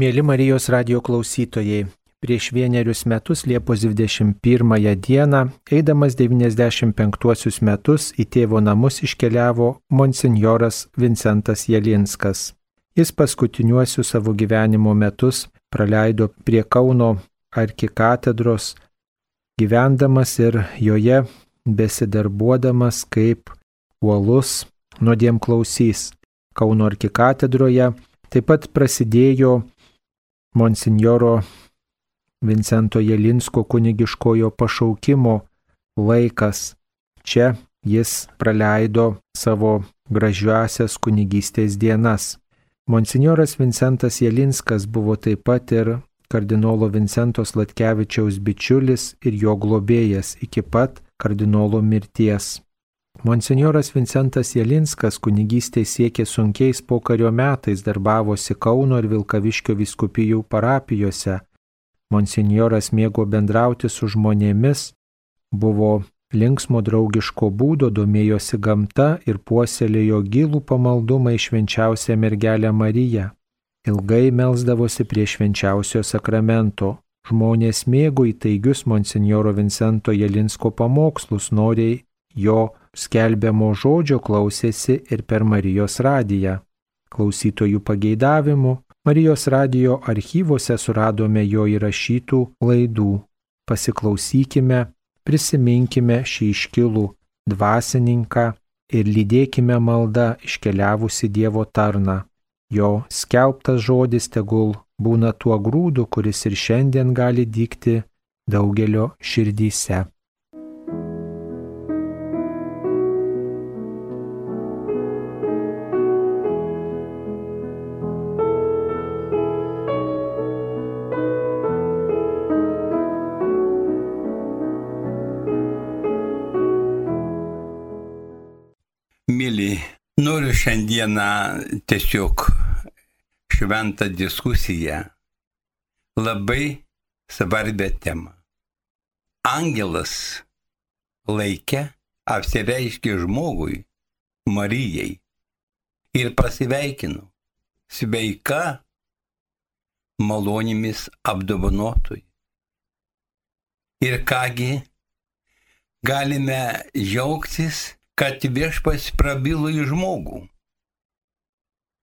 Mėly Marijos radio klausytojai, prieš vienerius metus Liepos 21 dieną, eidamas 95 metus į tėvo namus iškeliavo monsinjoras Vincentas Jelinskas. Jis paskutiniuosius savo gyvenimo metus praleido prie Kauno arkikatedros, gyvendamas ir joje besidarbuodamas kaip uolus nuodėm klausys. Kauno arkikatedroje taip pat prasidėjo monsinjoro Vincento Jelinsko kunigiškojo pašaukimo laikas. Čia jis praleido savo gražiuosias kunigystės dienas. Monsinjoras Vincentas Jelinskas buvo taip pat ir kardinolo Vincento Slatkevičiaus bičiulis ir jo globėjas iki pat kardinolo mirties. Monsinjoras Vincentas Jelinskas kunigystėje siekė sunkiais pokario metais, darbavosi Kauno ir Vilkaviškio viskupijų parapijose. Monsinjoras mėgo bendrauti su žmonėmis, buvo linksmo draugiško būdo, domėjosi gamta ir puoselėjo gilų pamaldumą į švenčiausią mergelę Mariją. Ilgai melzdavosi prie švenčiausio sakramento. Žmonės mėgo įtaigius monsinjoro Vincento Jelinsko pamokslus, noriai jo skelbiamo žodžio klausėsi ir per Marijos radiją. Klausytojų pageidavimu Marijos radijo archyvose suradome jo įrašytų laidų. Pasiklausykime, prisiminkime šį iškilų dvasininką ir lydėkime maldą iškeliavusi Dievo tarną. Jo skelbtas žodis tegul būna tuo grūdu, kuris ir šiandien gali dykti daugelio širdyse. Šiandieną tiesiog šventą diskusiją labai svarbę temą. Angelas laikė apsireiškė žmogui, Marijai, ir pasiveikino, sveika malonimis apdovanotui. Ir kągi galime džiaugtis, kad viešpas prabilo į žmogų,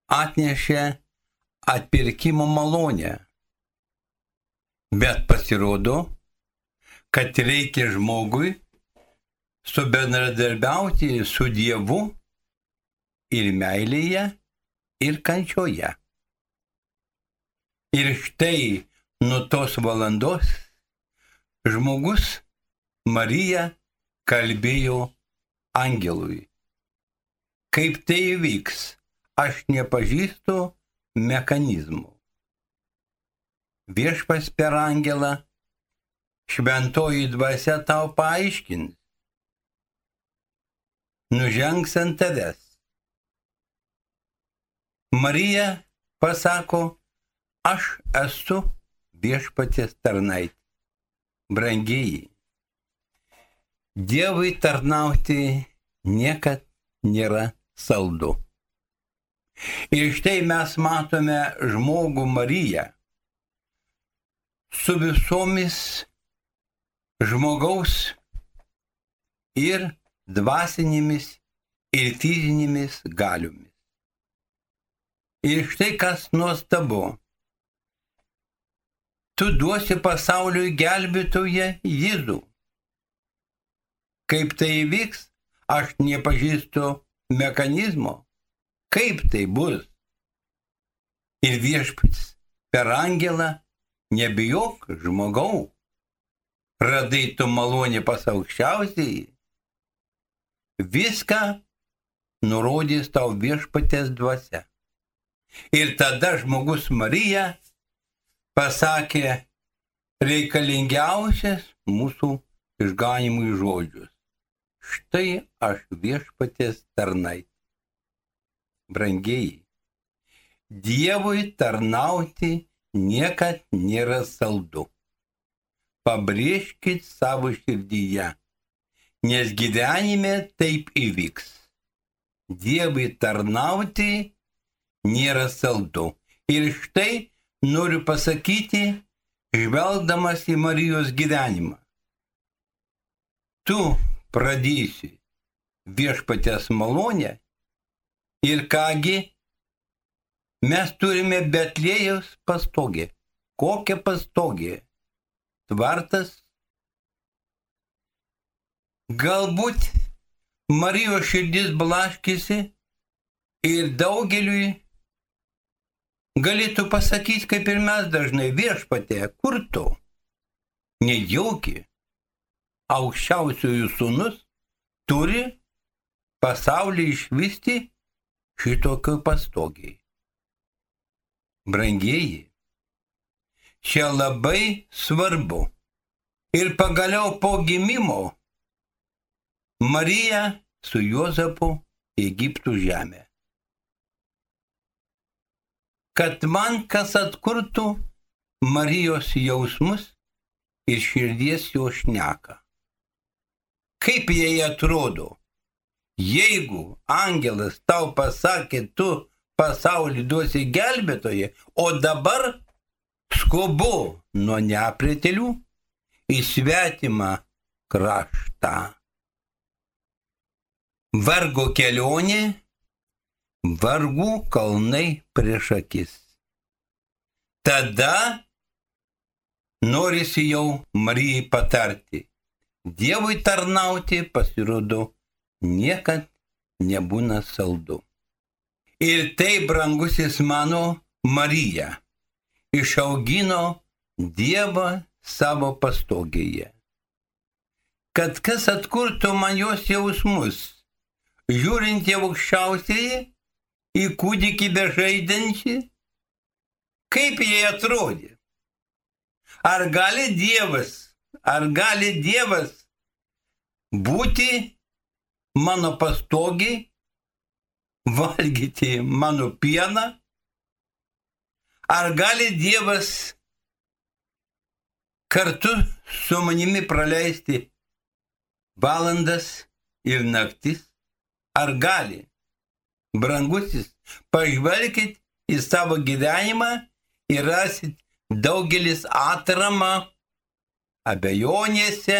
atnešė atpirkimo malonę. Bet pasirodo, kad reikia žmogui subendradarbiauti su Dievu ir meilėje, ir kančioje. Ir štai nuo tos valandos žmogus Marija kalbėjo angelui. Kaip tai įvyks, aš nepažįstu mechanizmų. Viešpas per angelą, šventoji dvasia tau paaiškins. Nužengs ant tavęs. Marija pasako, aš esu viešpatės tarnait. Brangiai. Dievui tarnauti niekad nėra saldu. Ir štai mes matome žmogų Mariją su visomis žmogaus ir dvasinėmis ir fizinėmis galiomis. Ir štai kas nuostabu. Tu duosi pasauliui gelbėtoje Jėzų. Kaip tai įvyks, aš nepažįstu mechanizmo. Kaip tai bus? Ir viešpats per angelą nebijok žmogau. Radai tu malonį pas aukščiausiai. Viską nurodys tau viešpatės dvasia. Ir tada žmogus Marija pasakė reikalingiausias mūsų išganimui žodžius. Štai aš viešpatės tarnai. Brangiai, Dievui tarnauti niekad nėra saldu. Pabrėžkit savo širdyje, nes gyvenime taip įvyks. Dievui tarnauti nėra saldu. Ir štai noriu pasakyti, žvelgdamas į Marijos gyvenimą. Tu pradėsi viešpatės malonę ir kągi, mes turime Betlėjus pastogį. Kokia pastogė? Tvartas. Galbūt Marijos širdis blaškėsi ir daugeliui galėtų pasakyti, kaip ir mes dažnai viešpatė, kur tu? Nejauki. Aukščiausiųjų sūnus turi pasaulį išvysti šitokio pastogiai. Brangieji, čia labai svarbu. Ir pagaliau po gimimo Marija su Juozapu Egiptų žemė. Kad man kas atkurtų Marijos jausmus ir širdies jo šneka. Kaip jie atrodo? Jeigu angelas tau pasakė, tu pasaulį duosi gelbėtoje, o dabar skubu nuo nepritelių į svetimą kraštą. Vargo kelionė, vargų kalnai prieš akis. Tada norisi jau Marijai patarti. Dievui tarnauti pasirodo niekad nebūna saldu. Ir tai, brangusis mano Marija, išaugino Dievą savo pastogėje. Kad kas atkurtų man jos jausmus, žiūrint į aukščiausiai, į kūdikį bežaidantį, kaip jie atrodė. Ar gali Dievas, ar gali Dievas būti mano pastogiai, valgyti mano pieną? Ar gali Dievas kartu su manimi praleisti valandas ir naktis? Ar gali? Brangusis, pažvelkit į savo gyvenimą ir rasit daugelis atramą abejonėse,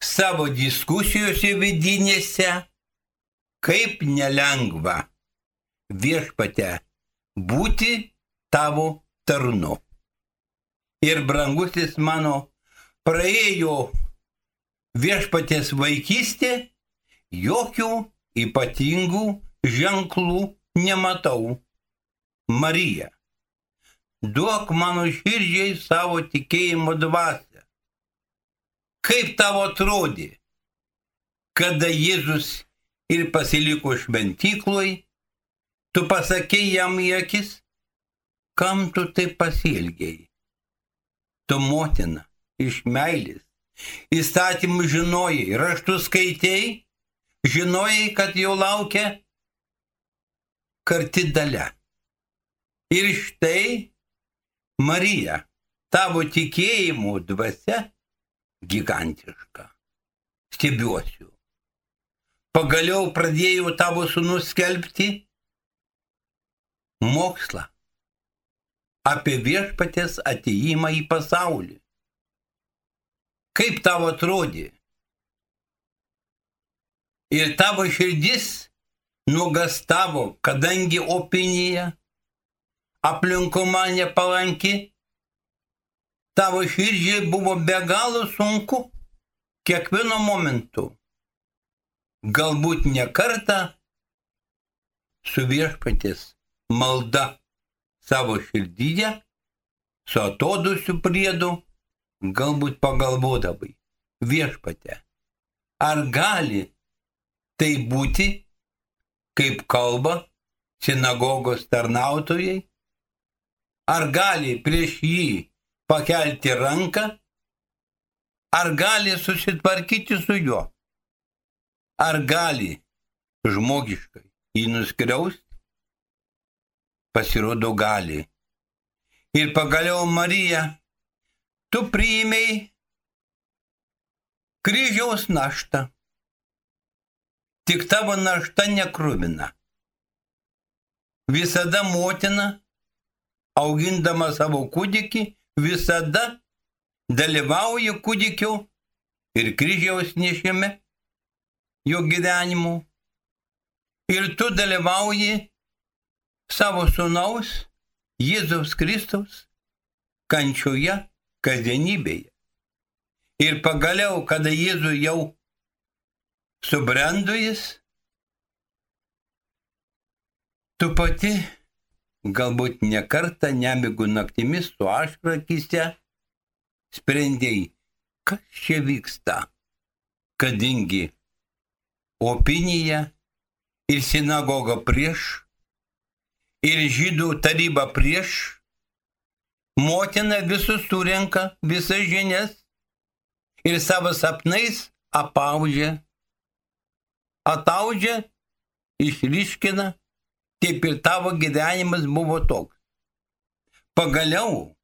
savo diskusijose vidinėse, kaip nelengva viešpate būti tavo tarnu. Ir brangusis mano praėjo viešpatės vaikystė, jokių ypatingų ženklų nematau. Marija, duok mano širdžiai savo tikėjimo dvasę Kaip tavo atrodė, kada Jėzus ir pasiliko šventykloj, tu pasakėjai jam į akis, kam tu taip pasielgiai? Tu motina iš meilės, įstatymų žinojai, raštus skaitėjai, žinojai, kad jau laukia karti dalė. Ir štai Marija, tavo tikėjimo dvasia gigantiška. Stebiuosiu. Pagaliau pradėjau tavo sunus skelbti mokslą apie viešpatės ateimą į pasaulį. Kaip tavo atrodė? Ir tavo širdis nuogastavo, kadangi opinija aplinko man nepalanki, tavo širdžiai buvo be galo sunku kiekvieno momentu. Galbūt ne kartą su viešpatės malda savo širdyje, su atodusiu priedu, galbūt pagalvodavai, viešpatė, ar gali tai būti, kaip kalba sinagogos tarnautojai, ar gali prieš jį pakelti ranką, ar gali susitvarkyti su juo, ar gali žmogiškai jį nuskriausti, pasirodo gali. Ir pagaliau Marija, tu priimėjai kryžiaus naštą. Tik tavo našta nekrūvina. Visada motina augindama savo kūdikį, visada dalyvauja kūdikio ir kryžiaus nešime jo gyvenimu. Ir tu dalyvauji savo sunaus Jėzaus Kristaus kančioje kasdienybėje. Ir pagaliau, kada Jėzų jau subrendo jis, tu pati galbūt nekartą nemigų naktimis su ašrakise sprendėjai, kas čia vyksta, kadangi opinija ir sinagoga prieš, ir žydų taryba prieš, motina visus surenka, visas žinias ir savo sapnais apaudžia, ataudžia, išryškina, taip ir tavo gyvenimas buvo toks. Pagaliau,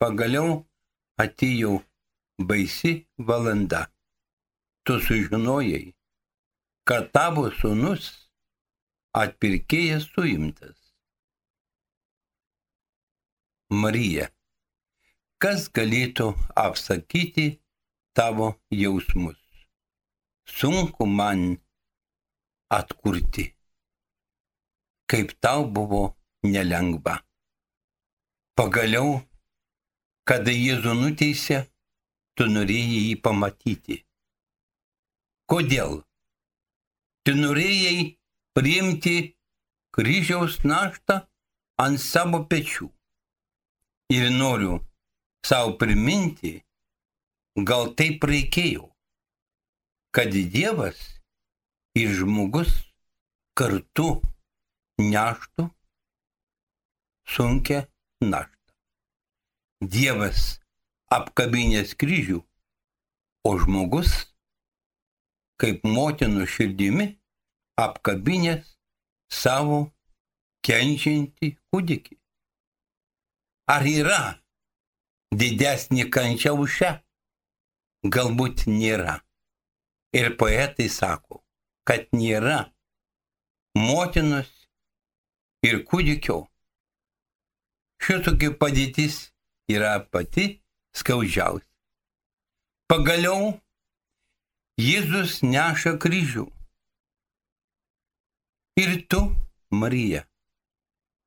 pagaliau atėjo baisi valanda. Tu sužinojai, kad tavo sunus atpirkėjas suimtas. Marija, kas galėtų apsakyti tavo jausmus? Sunku man atkurti, kaip tau buvo nelengva. Pagaliau Kada Jėzų nuteisė, tu norėjai jį pamatyti. Kodėl? Tu norėjai priimti kryžiaus naštą ant savo pečių. Ir noriu savo priminti, gal taip reikėjo, kad Dievas ir žmogus kartu neštų sunkę naštą. Dievas apkabinės kryžių, o žmogus, kaip motinų širdimi, apkabinės savo kenčiantį kūdikį. Ar yra didesnė kančia už šią? Galbūt nėra. Ir poetai sako, kad nėra motinos ir kūdikio. Šitokia padėtis yra pati skaudžiausia. Pagaliau Jėzus neša kryžių. Ir tu, Marija,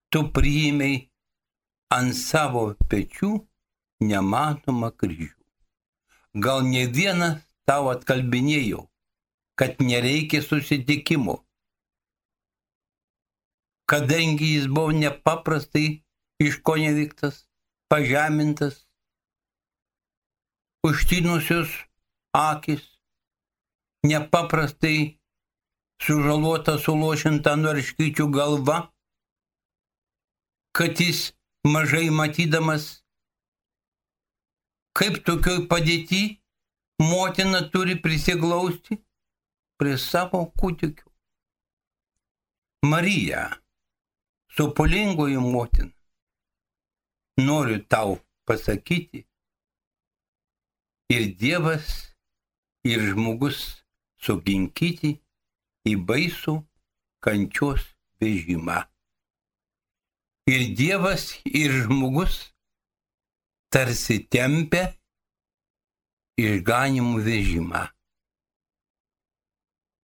tu priėmėjai ant savo pečių nematomą kryžių. Gal ne vienas tau atkalbinėjau, kad nereikia susitikimo, kadangi jis buvo nepaprastai iškonevyktas, pažemintas, užtinusios akis, nepaprastai sužalota sulošinta narškyčių galva, kad jis mažai matydamas, kaip tokioj padėti motina turi prisiglausti prie savo kūdikių. Marija, sopulingoji motina, noriu tau pasakyti, ir Dievas, ir žmogus suginkyti į baisų kančios vežimą. Ir Dievas, ir žmogus tarsi tempia išganimų vežimą.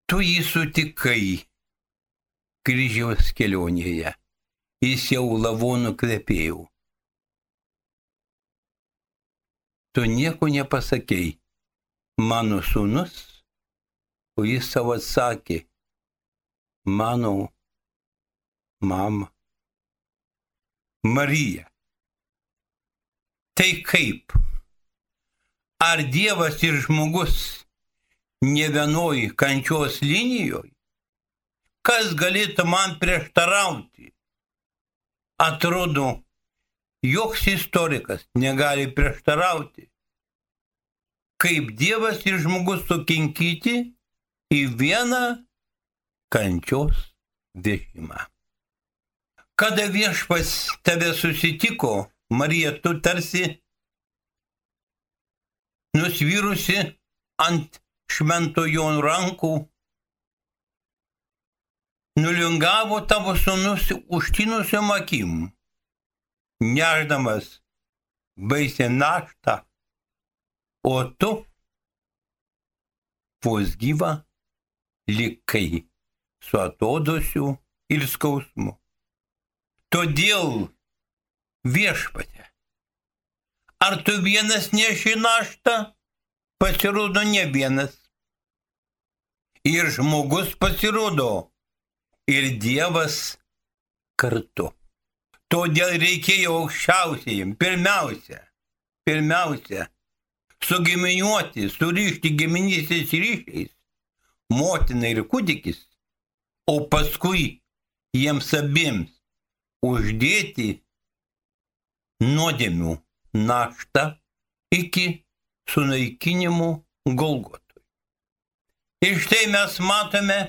Tu jį sutikai kryžiaus kelionėje, jis jau lavonų kvepėjau. tu nieko nepasakėjai, mano sūnus, o jis savo atsakė, mano mama. Marija. Tai kaip? Ar Dievas ir žmogus ne vienoj kančios linijoje? Kas galėtų man prieštarauti? Atrodo, joks istorikas negali prieštarauti, kaip Dievas ir žmogus sukinkyti į vieną kančios vežimą. Kada viešpas tave susitiko, Marija, tu tarsi nusvyrusi ant šventojo rankų, nulingavo tavo sunus užtinusiam akim neždamas baisę naštą, o tu vos gyva likai su atodosiu ir skausmu. Todėl viešpatė, ar tu vienas neši naštą? Pasirodo ne vienas. Ir žmogus pasirodo, ir Dievas kartu. Todėl reikėjo aukščiausiai, pirmiausia, pirmiausia, sugiminiuoti, surišti giminystės ryšiais motina ir kūdikis, o paskui jiems abiems uždėti nuodėmių naštą iki sunaikinimo Golgotui. Ir štai mes matome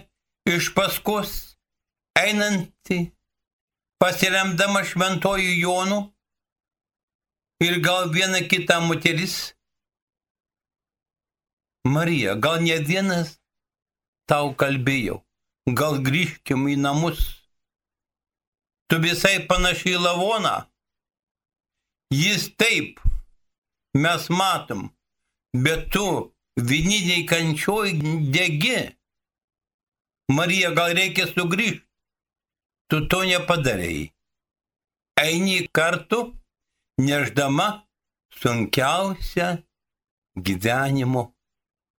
iš paskos einantį, pasiremdama šventojų Jonų ir gal viena kita moteris, Marija, gal ne vienas tau kalbėjau, gal grįžkim į namus. Tu visai panašiai lavoną. Jis taip, mes matom, bet tu vieniniai kančioj degi. Marija, gal reikia sugrįžti. Tu to nepadarėjai. Eini kartu, neždama sunkiausią gyvenimo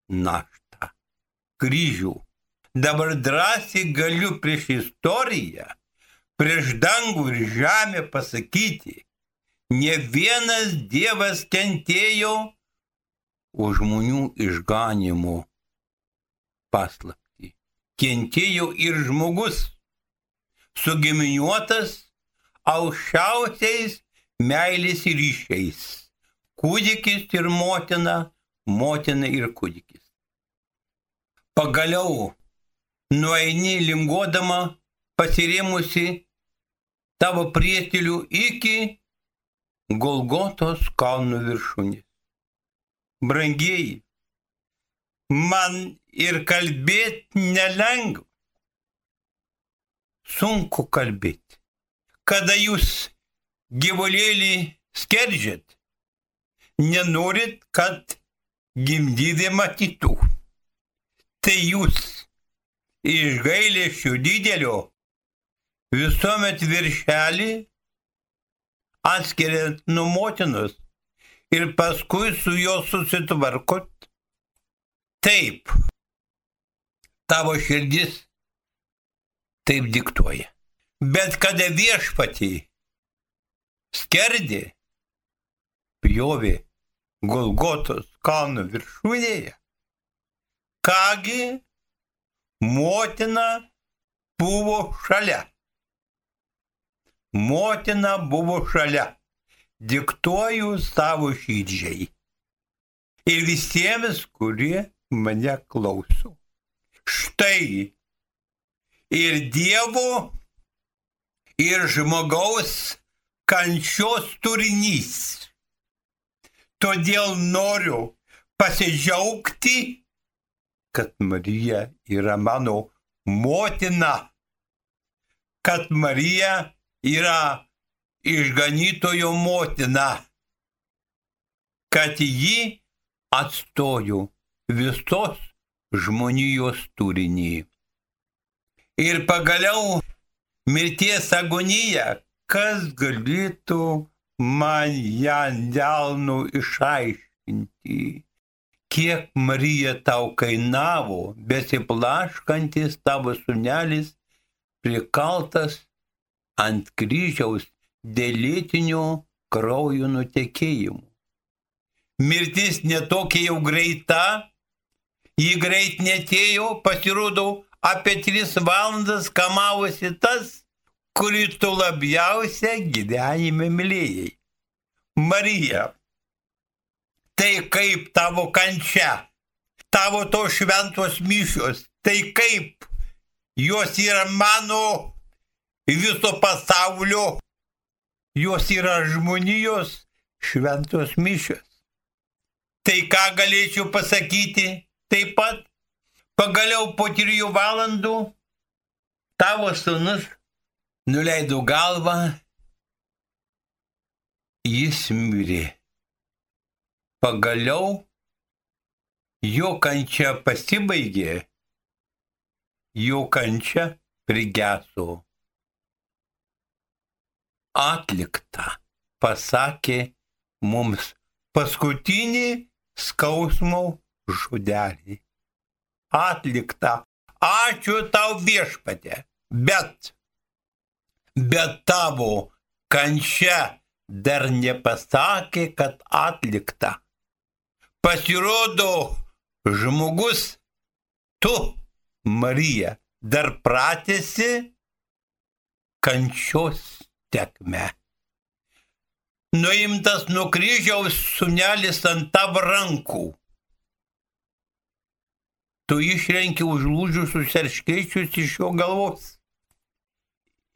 naštą - kryžių. Dabar drąsiai galiu prieš istoriją, prieš dangų ir žemę pasakyti, ne vienas Dievas kentėjo už žmonių išganimo paslapti. Kentėjo ir žmogus, sugiminiuotas aukščiausiais meilės ryšiais. Kūdikis ir motina, motina ir kūdikis. Pagaliau nueini linguodama pasirėmusi tavo prietelių iki Golgotos kalnų viršūnės. Brangieji, man ir kalbėti nelengva. Sunku kalbėti. Kada jūs gyvulėlį skerdžiat, nenorit, kad gimdyvė matytų. Tai jūs iš gailėšių didelio visuomet viršelį atskiriant nuo motinos ir paskui su juo susitvarkot. Taip, tavo širdis taip diktuoja. Bet kada viešpatį skerdė, pjovė Golgotos kalno viršūnėje, kągi motina buvo šalia. Motina buvo šalia. Diktuoju savo šydžiai. Ir visiems, kurie mane klauso. Štai ir Dievo, ir žmogaus kančios turinys. Todėl noriu pasidžiaugti kad Marija yra mano motina, kad Marija yra išganytojo motina, kad ji atstojo visos žmonijos turinį. Ir pagaliau mirties agonija, kas galėtų man ją delnų išaiškinti kiek Marija tau kainavo, besiplaškantis tavo sunelis prikaltas ant kryžiaus dėl lėtinio kraujo nutekėjimų. Mirtis netokia jau greita, jį greit netėjo, pasirodo, apie tris valandas kamavosi tas, kurį tu labiausia gyvenime mylėjai. Marija, tai kaip tavo kančia, tavo to šventos mišios, tai kaip jos yra mano viso pasaulio, jos yra žmonijos šventos mišios. Tai ką galėčiau pasakyti taip pat, pagaliau po trijų valandų tavo sunus nuleido galvą jis mirė. Pagaliau jo kančia pasibaigė, jo kančia prigeso. Atlikta, pasakė mums paskutinį skausmo žodelį. Atlikta. Ačiū tau viešpatė. Bet, bet tavo kančia dar nepasakė, kad atlikta. Pasirodo, žmogus, tu, Marija, dar pratėsi kančios tekme. Nuimtas nuo kryžiaus sunelis ant tavo rankų tu išrenki užlūžusius erškėčius iš jo galvos.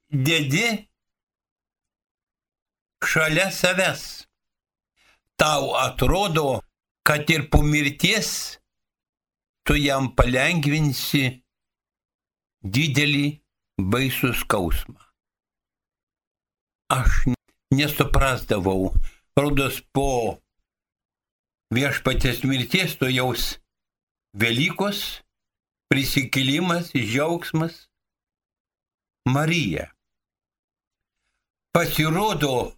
Dedi šalia savęs. Tau atrodo, kad ir po mirties tu jam palengvinsi didelį baisų skausmą. Aš nesuprasdavau, rodos po viešpatės mirties to jaus Velykos, prisikėlimas, džiaugsmas. Marija. Pasirodo,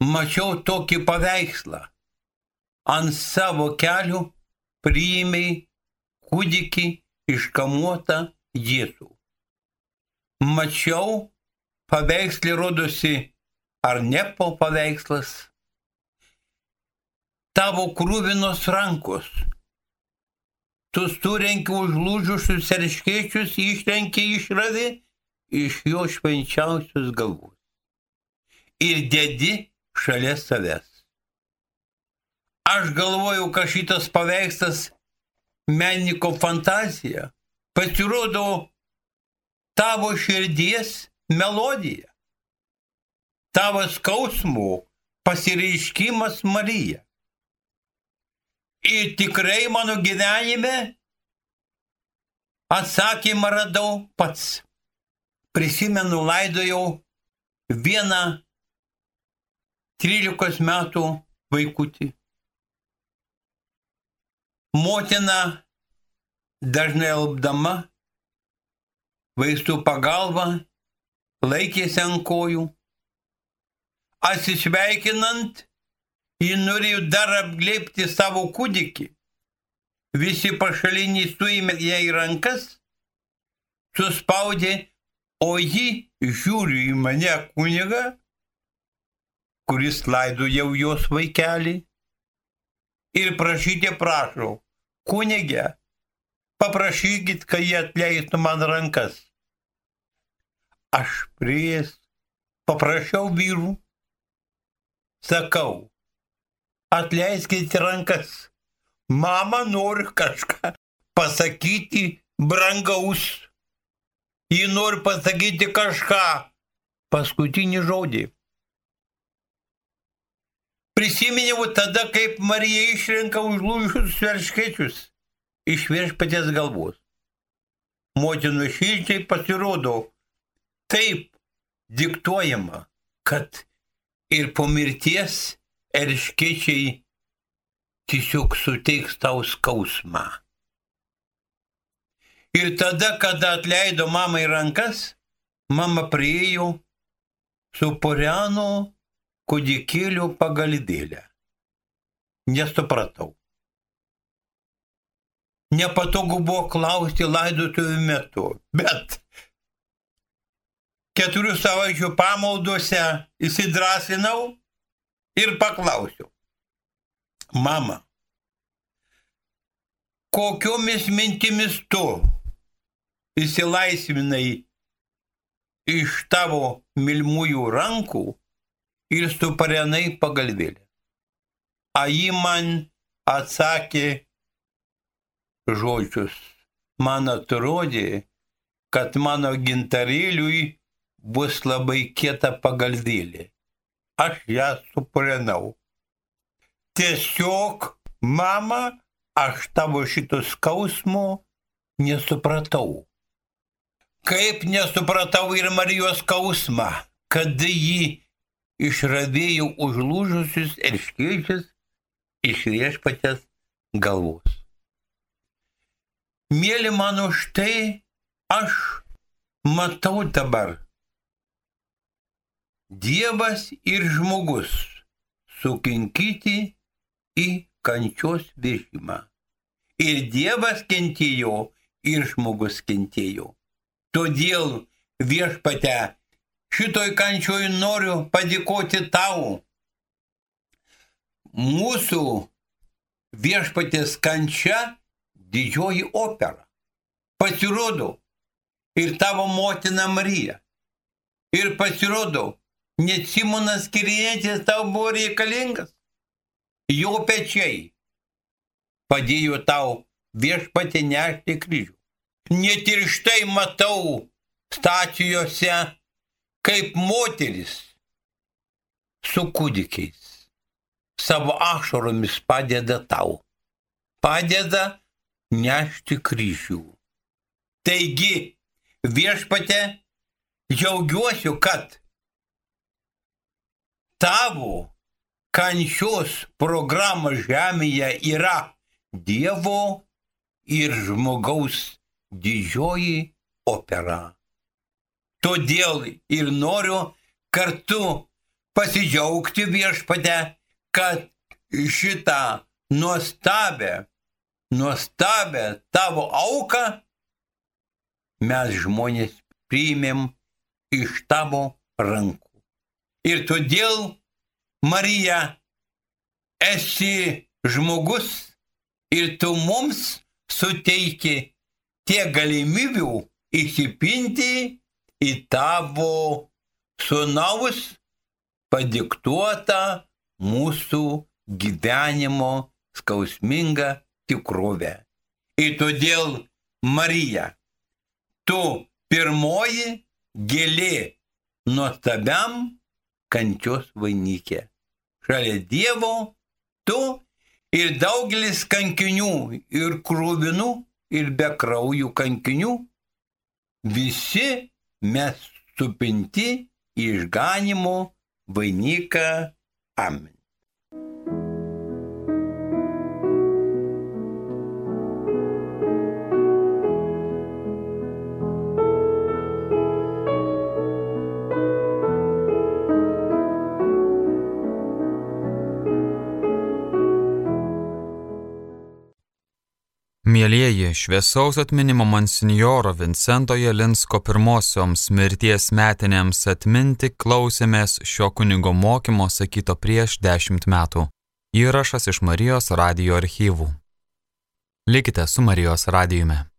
mačiau tokį paveikslą. Ant savo kelių priimiai kūdikį iškamuotą Jėzų. Mačiau, paveikslį rodosi, ar ne po paveikslas. Tavo krūvinos rankos tu surenki užlūžusius erškėčius, išrenki išravi iš jo švenčiausios galvos ir dedi šalia savęs. Aš galvoju, kad šitas paveikslas menininko fantazija pasirodo tavo širdies melodija, tavo skausmo pasireiškimas Marija. Ir tikrai mano gyvenime atsakymą radau pats. Prisimenu, laidojau vieną 13 metų vaikutį. Motina dažnai alpdama, vaistų pagalba, laikėsi ant kojų. Atsisveikinant, Ji norėjo dar apglėpti savo kūdikį. Visi pašaliniai suėmė ją į rankas, suspaudė, o ji žiūri į mane kunigą, kuris laido jau jos vaikelį. Ir prašyti prašau, kunigė, paprašykit, kad jie atleistų man rankas. Aš prieės, paprašiau vyrų, sakau, atleiskite rankas. Mama nori kažką pasakyti brangaus. Ji nori pasakyti kažką. Paskutinį žodį. Prisiminiau tada, kaip Marija išrenka užlūžusius verškečius iš viešpatės galvos. Motinų širdžiai pasirodo taip diktuojama, kad ir po mirties erškėčiai tiesiog suteiks tau skausmą. Ir tada, kada atleido mamai rankas, mama priejo su poriano kūdikėliu pagalidėlę. Nesupratau. Nepatogu buvo klausti laidotuvių metu, bet keturių savaičių pamaldose įsidrasinau ir paklausiau, mama, kokiomis mintimis tu įsilaisvinai iš tavo milmųjų rankų ir suparenai pagalvėlę. A ji man atsakė žodžius. Man atrodė, kad mano gintarėliui bus labai kieta pagalvėlė aš ją supranau. Tiesiog, mama, aš tavo šito skausmo nesupratau. Kaip nesupratau ir Marijos skausmą, kad ji išravėjo užlūžusius erškėčius iš viešpatės galvos. Mėly mano, štai aš matau dabar. Dievas ir žmogus sukinkyti į kančios viršimą. Ir Dievas kentėjo, ir žmogus kentėjo. Todėl viešpate šitoj kančioj noriu padėkoti tau. Mūsų viešpatės kančia didžioji opera. Pasirodo ir tavo motina Marija. Ir pasirodo, net Simonas Kirietis tau buvo reikalingas. Jo pečiai padėjo tau viešpatį nešti kryžių. Net ir štai matau stacijose kaip moteris su kūdikiais savo ašaromis padeda tau. Padeda nešti kryžių. Taigi, viešpate, džiaugiuosi, kad tavo kančios programa žemėje yra Dievo ir žmogaus didžioji opera. Todėl ir noriu kartu pasidžiaugti viešpate, kad šitą nuostabę, nuostabę tavo auką mes žmonės priimėm iš tavo rankų. Ir todėl, Marija, esi žmogus ir tu mums suteiki tiek galimybių įsipinti į tavo sunaus padiktuotą mūsų gyvenimo skausmingą tikrovę. Ir todėl, Marija, tu pirmoji gėlė nuostabiam kančios vainikė. Šalia Dievo tu ir daugelis kankinių, ir krūvinų, ir be kraujų kankinių, visi mes supinti išganimo vainiką. Amen. Šviesaus atminimo monsinjoro Vincento Jelinsko pirmosioms mirties metinėms atminti klausėmės šio kunigo mokymo sakyto prieš dešimt metų. Įrašas iš Marijos radio archyvų. Likite su Marijos radijumi.